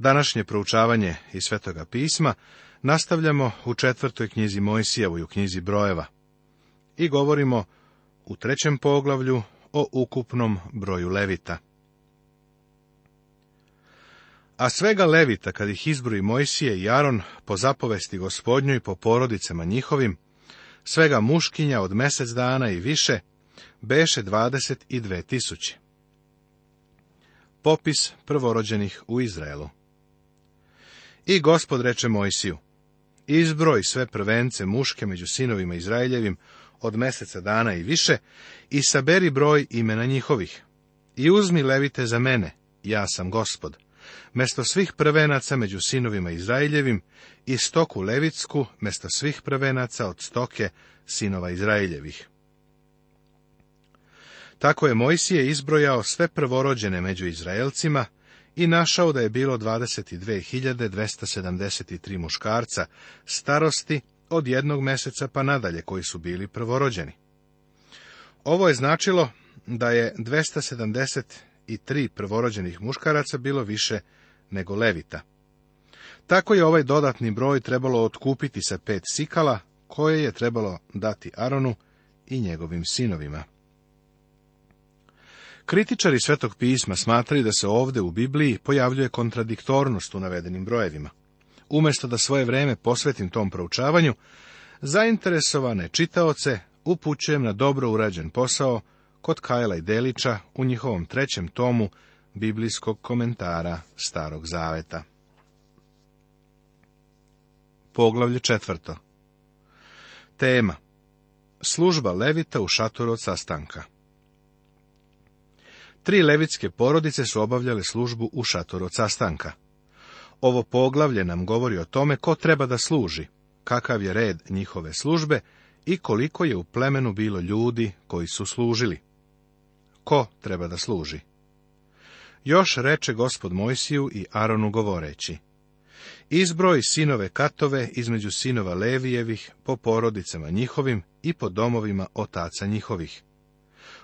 Današnje proučavanje iz Svetoga pisma nastavljamo u četvrtoj knjizi Mojsijevoj u knjizi brojeva i govorimo u trećem poglavlju o ukupnom broju levita. A svega levita, kad ih izbroji Mojsije i Jaron po zapovesti gospodnju i po porodicama njihovim, svega muškinja od mesec dana i više, beše dvadeset i tisuće. Popis prvorođenih u Izraelu. I gospod reče Mojsiju, izbroj sve prvence muške među sinovima Izraeljevim od meseca dana i više i saberi broj imena njihovih. I uzmi levite za mene, ja sam gospod, mesto svih prvenaca među sinovima Izraeljevim i stoku levitsku mesto svih prvenaca od stoke sinova Izraeljevih. Tako je Mojsije izbrojao sve prvorođene među Izraelcima, i našao da je bilo 22.273 muškarca starosti od jednog meseca pa nadalje koji su bili prvorođeni. Ovo je značilo da je 273 prvorođenih muškaraca bilo više nego levita. Tako je ovaj dodatni broj trebalo otkupiti sa pet sikala, koje je trebalo dati Aronu i njegovim sinovima. Kritičari Svetog pisma smatraju da se ovde u Bibliji pojavljuje kontradiktornost u navedenim brojevima. Umjesto da svoje vreme posvetim tom proučavanju, zainteresovane čitaoce upućujem na dobro urađen posao kod Kajla i Delića u njihovom trećem tomu biblijskog komentara Starog Zaveta. Poglavlje četvrto Tema Služba Levita u šatoru od sastanka – Tri levitske porodice su obavljale službu u šatoru od sastanka. Ovo poglavlje nam govori o tome ko treba da služi, kakav je red njihove službe i koliko je u plemenu bilo ljudi koji su služili. Ko treba da služi? Još reče gospod Mojsiju i Aronu govoreći. Izbroj sinove Katove između sinova Levijevih po porodicama njihovim i po domovima otaca njihovih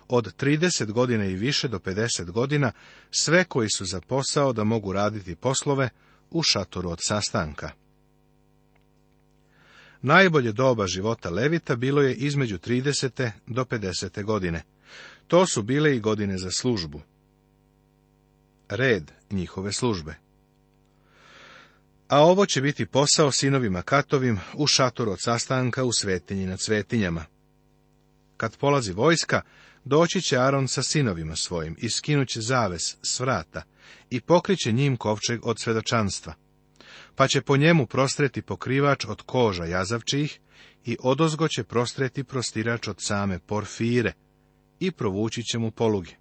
od 30 godina i više do 50 godina sve koji su za posao da mogu raditi poslove u šatoru od sastanka. Najbolje doba života Levita bilo je između 30. do 50. godine. To su bile i godine za službu. Red njihove službe. A ovo će biti posao sinovima Katovim u šatoru od sastanka u svetinji nad svetinjama. Kad polazi vojska, doći će Aron sa sinovima svojim i skinuće zaves s vrata i pokriće njim kovčeg od svedočanstva. Pa će po njemu prostreti pokrivač od koža jazavčih i odozgo će prostreti prostirač od same porfire i provući će mu poluge.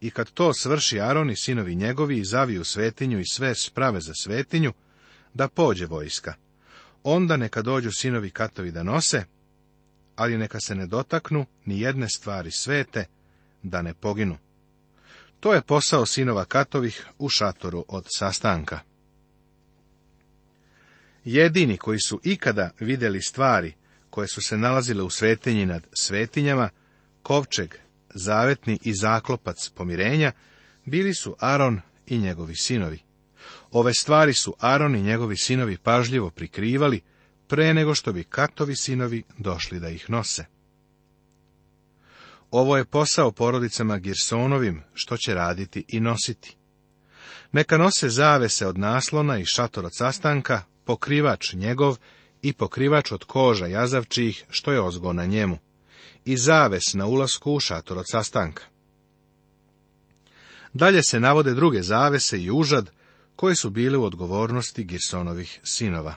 I kad to svrši Aron i sinovi njegovi i zaviju svetinju i sve sprave za svetinju, da pođe vojska. Onda neka dođu sinovi katovi da nose, ali neka se ne dotaknu ni jedne stvari svete, da ne poginu. To je posao sinova katovih u šatoru od sastanka. Jedini koji su ikada vidjeli stvari koje su se nalazile u svetinji nad svetinjama, kovčeg, zavetni i zaklopac pomirenja, bili su Aron i njegovi sinovi. Ove stvari su Aron i njegovi sinovi pažljivo prikrivali, pre nego što bi katovi sinovi došli da ih nose. Ovo je posao porodicama Girsonovim, što će raditi i nositi. Neka nose zavese od naslona i šator od sastanka, pokrivač njegov i pokrivač od koža jazavčijih, što je ozgo na njemu, i zaves na ulasku u šator od sastanka. Dalje se navode druge zavese i užad, koje su bili u odgovornosti Girsonovih sinova.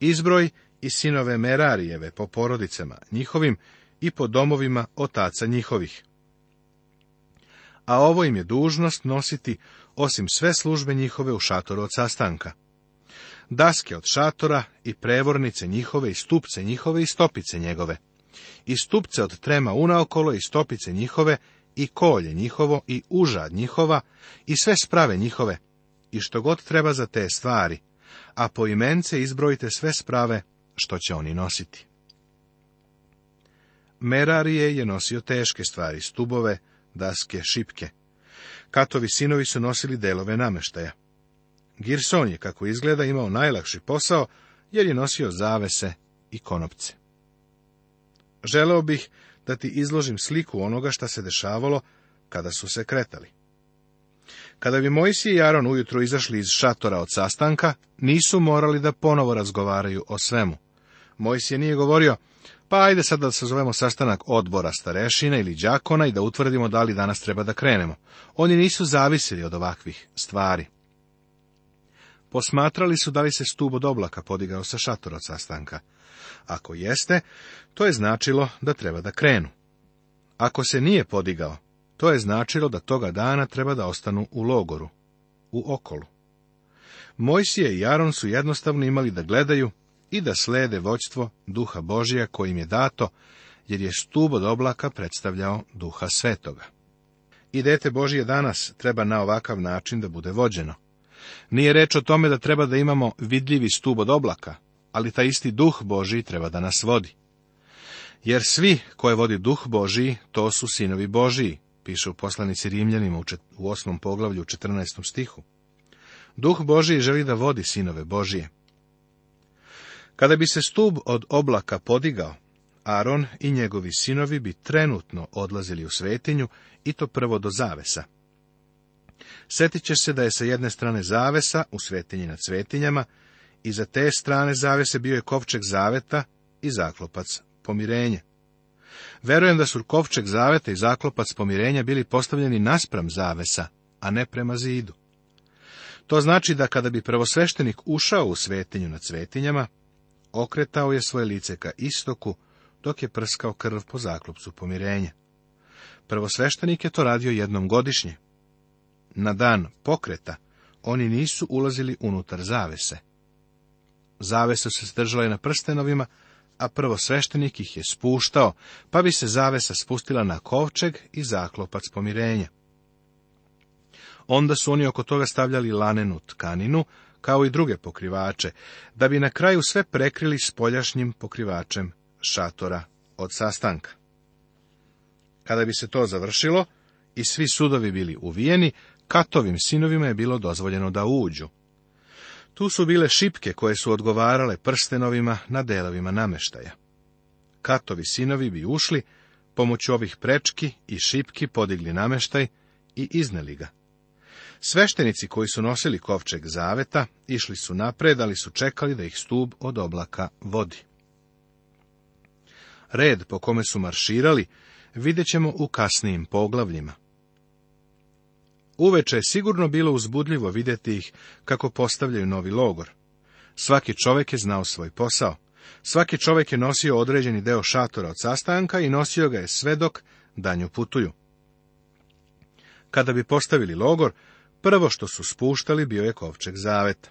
Izbroj i sinove Merarijeve po porodicama njihovim i po domovima otaca njihovih. A ovo im je dužnost nositi osim sve službe njihove u šatoru od sastanka. Daske od šatora i prevornice njihove i stupce njihove i stopice njegove. I stupce od trema unaokolo i stopice njihove i kolje njihovo i užad njihova i sve sprave njihove i što god treba za te stvari, a po imence izbrojite sve sprave što će oni nositi. Merarije je nosio teške stvari, stubove, daske, šipke. Katovi sinovi su nosili delove nameštaja. Girson je, kako izgleda, imao najlakši posao, jer je nosio zavese i konopce. Želeo bih da ti izložim sliku onoga šta se dešavalo kada su se kretali. Kada bi Mojsije i Aron ujutro izašli iz šatora od sastanka, nisu morali da ponovo razgovaraju o svemu. je nije govorio, pa ajde sad da sazovemo sastanak odbora starešina ili đakona i da utvrdimo da li danas treba da krenemo. Oni nisu zavisili od ovakvih stvari. Posmatrali su da li se stub od oblaka podigao sa šatora od sastanka. Ako jeste, to je značilo da treba da krenu. Ako se nije podigao, to je značilo da toga dana treba da ostanu u logoru, u okolu. Mojsije i Jaron su jednostavno imali da gledaju i da slede voćstvo duha Božija kojim je dato, jer je stub od oblaka predstavljao duha svetoga. I dete Božije danas treba na ovakav način da bude vođeno. Nije reč o tome da treba da imamo vidljivi stub od oblaka, ali taj isti duh Božiji treba da nas vodi. Jer svi koje vodi duh Božiji, to su sinovi Božiji, piše u poslanici Rimljanima u, osmom poglavlju u 14. stihu. Duh Božije želi da vodi sinove Božije. Kada bi se stub od oblaka podigao, Aron i njegovi sinovi bi trenutno odlazili u svetinju, i to prvo do zavesa. Sjetit će se da je sa jedne strane zavesa u svetinji nad svetinjama, i za te strane zavese bio je kovčeg zaveta i zaklopac pomirenje. Verujem da su kovčeg zaveta i zaklopac pomirenja bili postavljeni naspram zavesa, a ne prema zidu. To znači da kada bi prvosveštenik ušao u svetinju nad svetinjama, okretao je svoje lice ka istoku, dok je prskao krv po zaklopcu pomirenja. Prvosveštenik je to radio jednom godišnje. Na dan pokreta oni nisu ulazili unutar zavese. Zavese su se držale na prstenovima, a sveštenik ih je spuštao, pa bi se zavesa spustila na kovčeg i zaklopac pomirenja. Onda su oni oko toga stavljali lanenu tkaninu, kao i druge pokrivače, da bi na kraju sve prekrili spoljašnjim pokrivačem šatora od sastanka. Kada bi se to završilo i svi sudovi bili uvijeni, katovim sinovima je bilo dozvoljeno da uđu. Tu su bile šipke koje su odgovarale prstenovima na delovima nameštaja. Katovi sinovi bi ušli, pomoću ovih prečki i šipki podigli nameštaj i izneli ga. Sveštenici koji su nosili kovčeg zaveta išli su napred, ali su čekali da ih stub od oblaka vodi. Red po kome su marširali vidjet ćemo u kasnijim poglavljima. Uveče je sigurno bilo uzbudljivo vidjeti ih kako postavljaju novi logor. Svaki čovek je znao svoj posao. Svaki čovek je nosio određeni deo šatora od sastanka i nosio ga je sve dok danju putuju. Kada bi postavili logor, prvo što su spuštali bio je kovčeg zaveta.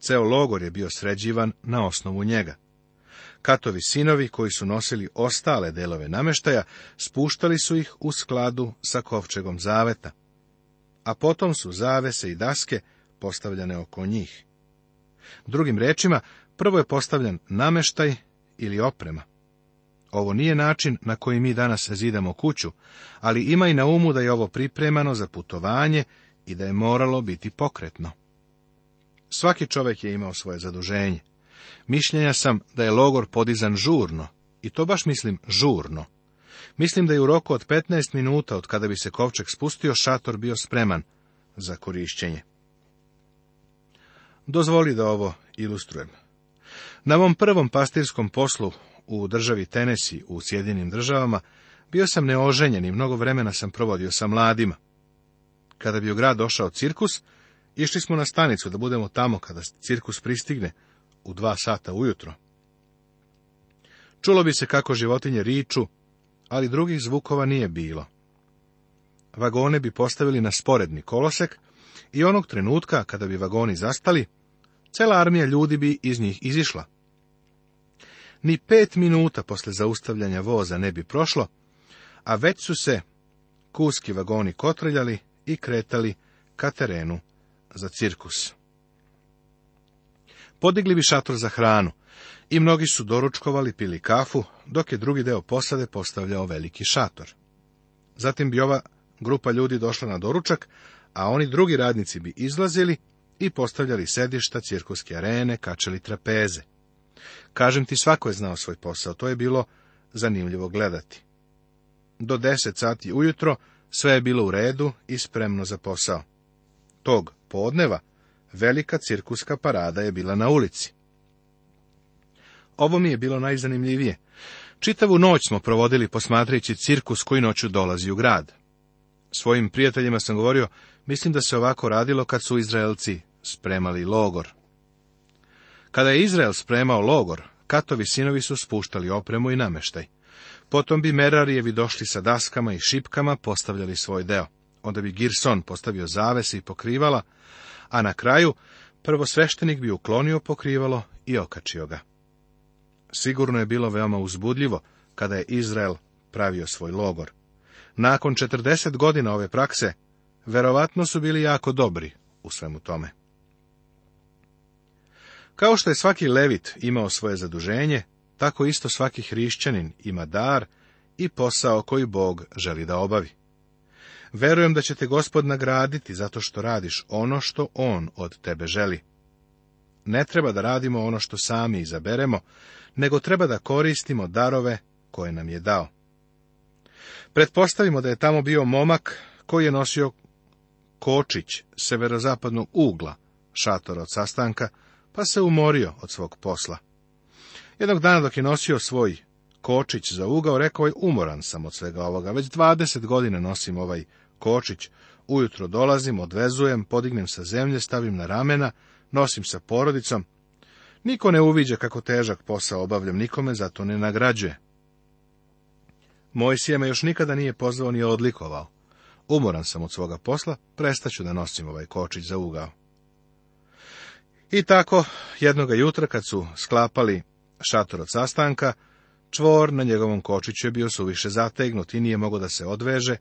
Ceo logor je bio sređivan na osnovu njega. Katovi sinovi, koji su nosili ostale delove nameštaja, spuštali su ih u skladu sa kovčegom zaveta a potom su zavese i daske postavljane oko njih. Drugim rečima, prvo je postavljen nameštaj ili oprema. Ovo nije način na koji mi danas zidamo kuću, ali ima i na umu da je ovo pripremano za putovanje i da je moralo biti pokretno. Svaki čovjek je imao svoje zaduženje. Mišljenja sam da je logor podizan žurno, i to baš mislim žurno. Mislim da je u roku od 15 minuta od kada bi se kovčeg spustio, šator bio spreman za korišćenje. Dozvoli da ovo ilustrujem. Na ovom prvom pastirskom poslu u državi Tenesi u Sjedinim državama bio sam neoženjen i mnogo vremena sam provodio sa mladima. Kada bi u grad došao cirkus, išli smo na stanicu da budemo tamo kada cirkus pristigne u dva sata ujutro. Čulo bi se kako životinje riču, ali drugih zvukova nije bilo. Vagone bi postavili na sporedni kolosek i onog trenutka kada bi vagoni zastali, cela armija ljudi bi iz njih izišla. Ni pet minuta posle zaustavljanja voza ne bi prošlo, a već su se kuski vagoni kotrljali i kretali ka terenu za cirkus. Podigli bi šator za hranu i mnogi su doručkovali, pili kafu, dok je drugi deo posade postavljao veliki šator. Zatim bi ova grupa ljudi došla na doručak, a oni drugi radnici bi izlazili i postavljali sedišta, cirkuske arene, kačali trapeze. Kažem ti, svako je znao svoj posao, to je bilo zanimljivo gledati. Do deset sati ujutro sve je bilo u redu i spremno za posao. Tog podneva Velika cirkuska parada je bila na ulici. Ovo mi je bilo najzanimljivije. Čitavu noć smo provodili posmatrajući cirkus koji noću dolazi u grad. Svojim prijateljima sam govorio, mislim da se ovako radilo kad su Izraelci spremali logor. Kada je Izrael spremao logor, Katovi sinovi su spuštali opremu i nameštaj. Potom bi Merarijevi došli sa daskama i šipkama, postavljali svoj deo. Onda bi Girson postavio zavese i pokrivala, a na kraju prvosveštenik bi uklonio pokrivalo i okačio ga. Sigurno je bilo veoma uzbudljivo kada je Izrael pravio svoj logor. Nakon 40 godina ove prakse, verovatno su bili jako dobri u svemu tome. Kao što je svaki levit imao svoje zaduženje, tako isto svaki hrišćanin ima dar i posao koji Bog želi da obavi. Verujem da će te gospod nagraditi zato što radiš ono što on od tebe želi. Ne treba da radimo ono što sami izaberemo, nego treba da koristimo darove koje nam je dao. Pretpostavimo da je tamo bio momak koji je nosio kočić severozapadnog ugla šatora od sastanka, pa se umorio od svog posla. Jednog dana dok je nosio svoj kočić za ugao, rekao je, umoran sam od svega ovoga, već 20 godina nosim ovaj Kočić, ujutro dolazim, odvezujem, podignem sa zemlje, stavim na ramena, nosim sa porodicom. Niko ne uviđa kako težak posao obavljam, nikome zato ne nagrađuje. Moj me još nikada nije pozvao ni odlikovao. Umoran sam od svoga posla, prestaću da nosim ovaj kočić za ugao. I tako, jednoga jutra kad su sklapali šator od sastanka, čvor na njegovom kočiću je bio suviše zategnut i nije mogao da se odveže,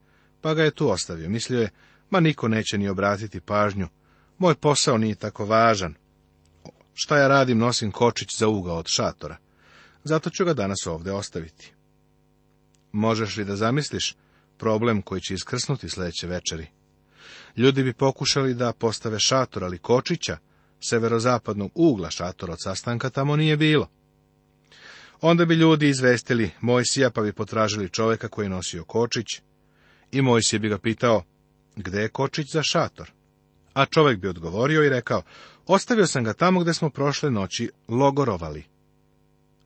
pa ga je tu ostavio. Mislio je, ma niko neće ni obratiti pažnju. Moj posao nije tako važan. Šta ja radim, nosim kočić za uga od šatora. Zato ću ga danas ovdje ostaviti. Možeš li da zamisliš problem koji će iskrsnuti sljedeće večeri? Ljudi bi pokušali da postave šator, ali kočića, severozapadnog ugla šatora od sastanka, tamo nije bilo. Onda bi ljudi izvestili Mojsija, pa bi potražili čoveka koji nosio kočić, i Mojsije bi ga pitao, gde je kočić za šator? A čovek bi odgovorio i rekao, ostavio sam ga tamo gde smo prošle noći logorovali.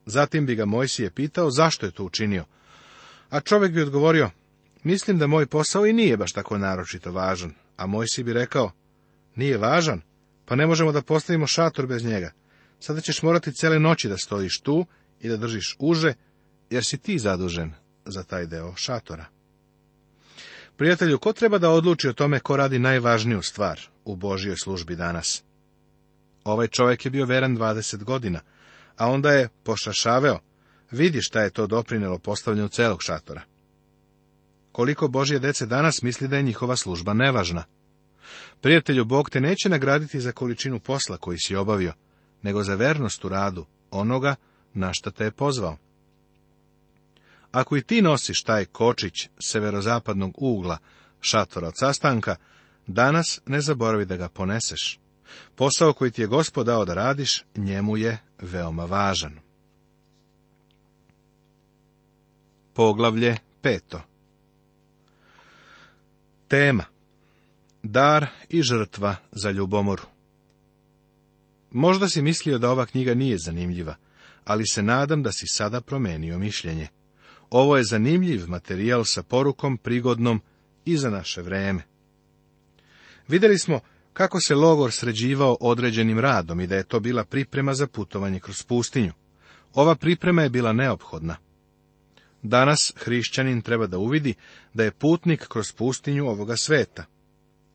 Zatim bi ga je pitao zašto je to učinio. A čovek bi odgovorio, mislim da moj posao i nije baš tako naročito važan. A Mojsije bi rekao, nije važan, pa ne možemo da postavimo šator bez njega. Sada ćeš morati cele noći da stojiš tu i da držiš uže, jer si ti zadužen za taj deo šatora. Prijatelju, ko treba da odluči o tome ko radi najvažniju stvar u Božjoj službi danas? Ovaj čovjek je bio veran 20 godina, a onda je pošašaveo. Vidi šta je to doprinelo postavljanju celog šatora. Koliko Božje dece danas misli da je njihova služba nevažna? Prijatelju, Bog te neće nagraditi za količinu posla koji si obavio, nego za vernost u radu onoga na šta te je pozvao. Ako i ti nosiš taj kočić severozapadnog ugla šatora od sastanka, danas ne zaboravi da ga poneseš. Posao koji ti je gospod dao da radiš, njemu je veoma važan. Poglavlje peto Tema Dar i žrtva za ljubomoru Možda si mislio da ova knjiga nije zanimljiva, ali se nadam da si sada promenio mišljenje. Ovo je zanimljiv materijal sa porukom prigodnom i za naše vreme. Vidjeli smo kako se logor sređivao određenim radom i da je to bila priprema za putovanje kroz pustinju. Ova priprema je bila neophodna. Danas hrišćanin treba da uvidi da je putnik kroz pustinju ovoga sveta.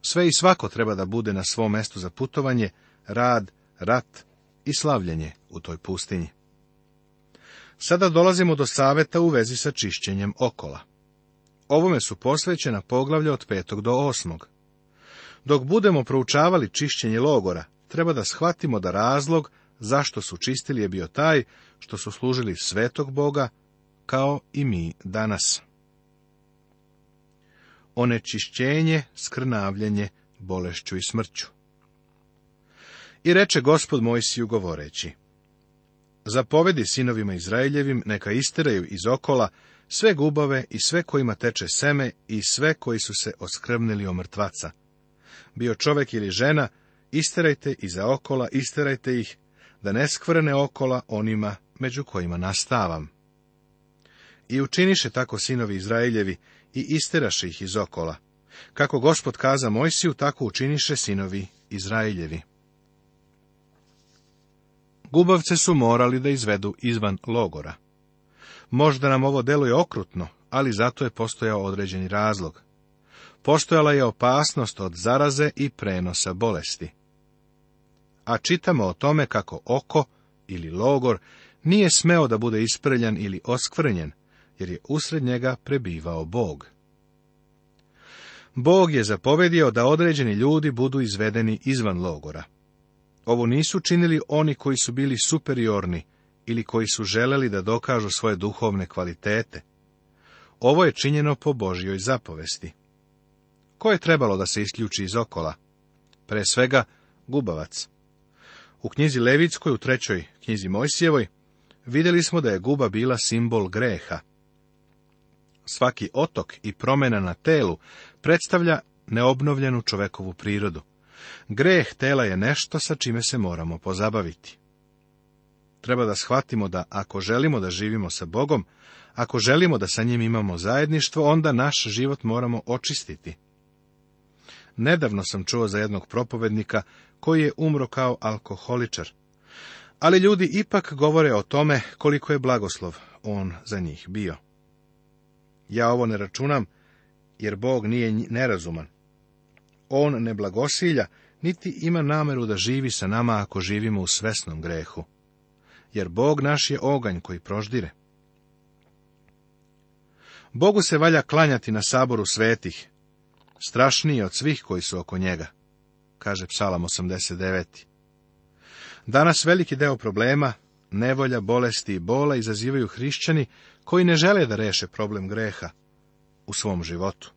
Sve i svako treba da bude na svom mestu za putovanje, rad, rat i slavljenje u toj pustinji. Sada dolazimo do saveta u vezi sa čišćenjem okola. Ovome su posvećena poglavlja od petog do osmog. Dok budemo proučavali čišćenje logora, treba da shvatimo da razlog zašto su čistili je bio taj što su služili svetog Boga, kao i mi danas. Onečišćenje, skrnavljenje, bolešću i smrću. I reče gospod Mojsiju govoreći, Zapovedi sinovima Izraeljevim neka isteraju iz okola sve gubove i sve kojima teče seme i sve koji su se oskrvnili o mrtvaca. Bio čovek ili žena, isterajte iza okola, isterajte ih, da ne skvrne okola onima među kojima nastavam. I učiniše tako sinovi Izraeljevi i isteraše ih iz okola. Kako gospod kaza Mojsiju, tako učiniše sinovi Izraeljevi. Gubavce su morali da izvedu izvan logora. Možda nam ovo deluje okrutno, ali zato je postojao određeni razlog. Postojala je opasnost od zaraze i prenosa bolesti. A čitamo o tome kako oko ili logor nije smeo da bude isprljan ili oskvrnjen, jer je usred njega prebivao Bog. Bog je zapovedio da određeni ljudi budu izvedeni izvan logora. Ovo nisu činili oni koji su bili superiorni ili koji su želeli da dokažu svoje duhovne kvalitete. Ovo je činjeno po Božjoj zapovesti. Ko je trebalo da se isključi iz okola? Pre svega, gubavac. U knjizi Levitskoj, u trećoj knjizi Mojsijevoj, vidjeli smo da je guba bila simbol greha. Svaki otok i promjena na telu predstavlja neobnovljenu čovekovu prirodu. Greh tela je nešto sa čime se moramo pozabaviti. Treba da shvatimo da ako želimo da živimo sa Bogom, ako želimo da sa njim imamo zajedništvo, onda naš život moramo očistiti. Nedavno sam čuo za jednog propovednika koji je umro kao alkoholičar. Ali ljudi ipak govore o tome koliko je blagoslov on za njih bio. Ja ovo ne računam, jer Bog nije nerazuman. On ne blagosilja, niti ima nameru da živi sa nama ako živimo u svesnom grehu. Jer Bog naš je oganj koji proždire. Bogu se valja klanjati na saboru svetih, strašniji od svih koji su oko njega, kaže psalam 89. Danas veliki deo problema, nevolja, bolesti i bola izazivaju hrišćani koji ne žele da reše problem greha u svom životu.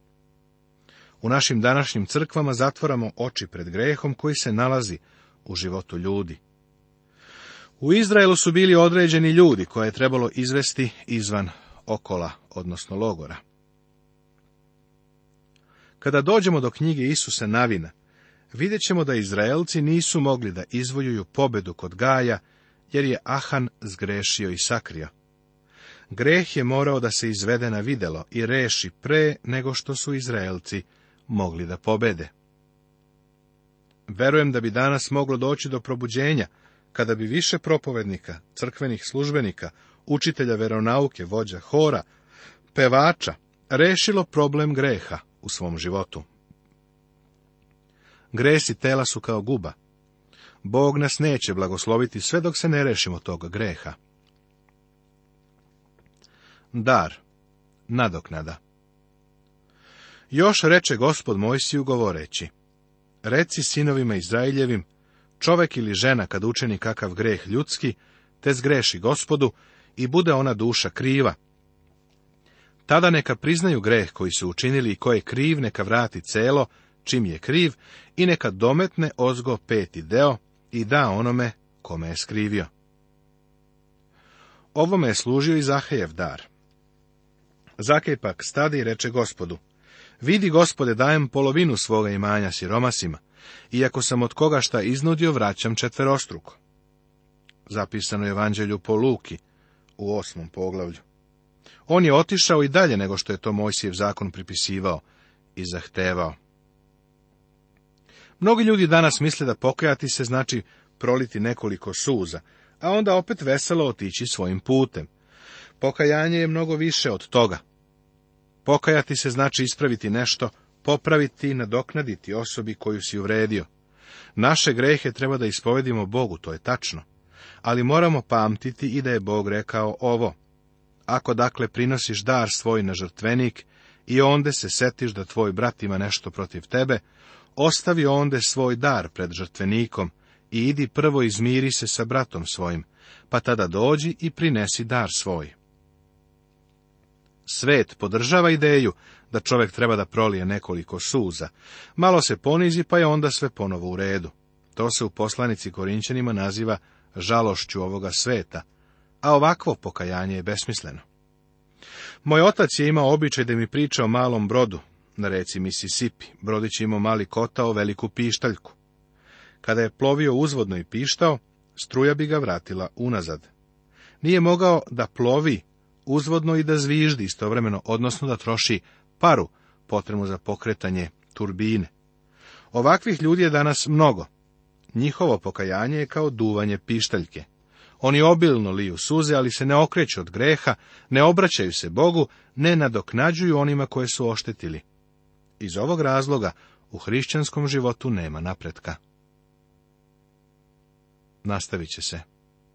U našim današnjim crkvama zatvoramo oči pred grehom koji se nalazi u životu ljudi. U Izraelu su bili određeni ljudi koje je trebalo izvesti izvan okola, odnosno logora. Kada dođemo do knjige Isusa Navina, vidjet ćemo da Izraelci nisu mogli da izvojuju pobedu kod Gaja, jer je Ahan zgrešio i sakrio. Greh je morao da se izvede na videlo i reši pre nego što su Izraelci mogli da pobede. Verujem da bi danas moglo doći do probuđenja, kada bi više propovednika, crkvenih službenika, učitelja veronauke, vođa hora, pevača, rešilo problem greha u svom životu. Gresi tela su kao guba. Bog nas neće blagosloviti sve dok se ne rešimo tog greha. Dar, nadoknada. Još reče gospod Mojsiju govoreći, reci sinovima Izraeljevim, čovek ili žena kad učini kakav greh ljudski, te zgreši gospodu i bude ona duša kriva. Tada neka priznaju greh koji su učinili i ko je kriv, neka vrati celo, čim je kriv, i neka dometne ozgo peti deo i da onome kome je skrivio. Ovome je služio i Zahejev dar. Zakej pak stadi i reče gospodu, Vidi, gospode, dajem polovinu svoga imanja siromasima, iako sam od koga šta iznudio, vraćam četverostruko. Zapisano je evanđelju po Luki u osmom poglavlju. On je otišao i dalje nego što je to Mojsijev zakon pripisivao i zahtevao. Mnogi ljudi danas misle da pokajati se znači proliti nekoliko suza, a onda opet veselo otići svojim putem. Pokajanje je mnogo više od toga. Pokajati se znači ispraviti nešto, popraviti i nadoknaditi osobi koju si uvredio. Naše grehe treba da ispovedimo Bogu, to je tačno. Ali moramo pamtiti i da je Bog rekao ovo. Ako dakle prinosiš dar svoj na žrtvenik i onda se setiš da tvoj brat ima nešto protiv tebe, ostavi onda svoj dar pred žrtvenikom i idi prvo izmiri se sa bratom svojim, pa tada dođi i prinesi dar svoj. Svet podržava ideju da čovjek treba da prolije nekoliko suza, malo se ponizi pa je onda sve ponovo u redu. To se u poslanici Korinćanima naziva žalošću ovoga sveta, a ovakvo pokajanje je besmisleno. Moj otac je imao običaj da mi priča o malom brodu, na reci Mississippi. Brodić je imao mali kotao, veliku pištaljku. Kada je plovio uzvodno i pištao, struja bi ga vratila unazad. Nije mogao da plovi uzvodno i da zviždi istovremeno, odnosno da troši paru potrebu za pokretanje turbine. Ovakvih ljudi je danas mnogo. Njihovo pokajanje je kao duvanje pištaljke. Oni obilno liju suze, ali se ne okreću od greha, ne obraćaju se Bogu, ne nadoknađuju onima koje su oštetili. Iz ovog razloga u hrišćanskom životu nema napretka. Nastavit će se.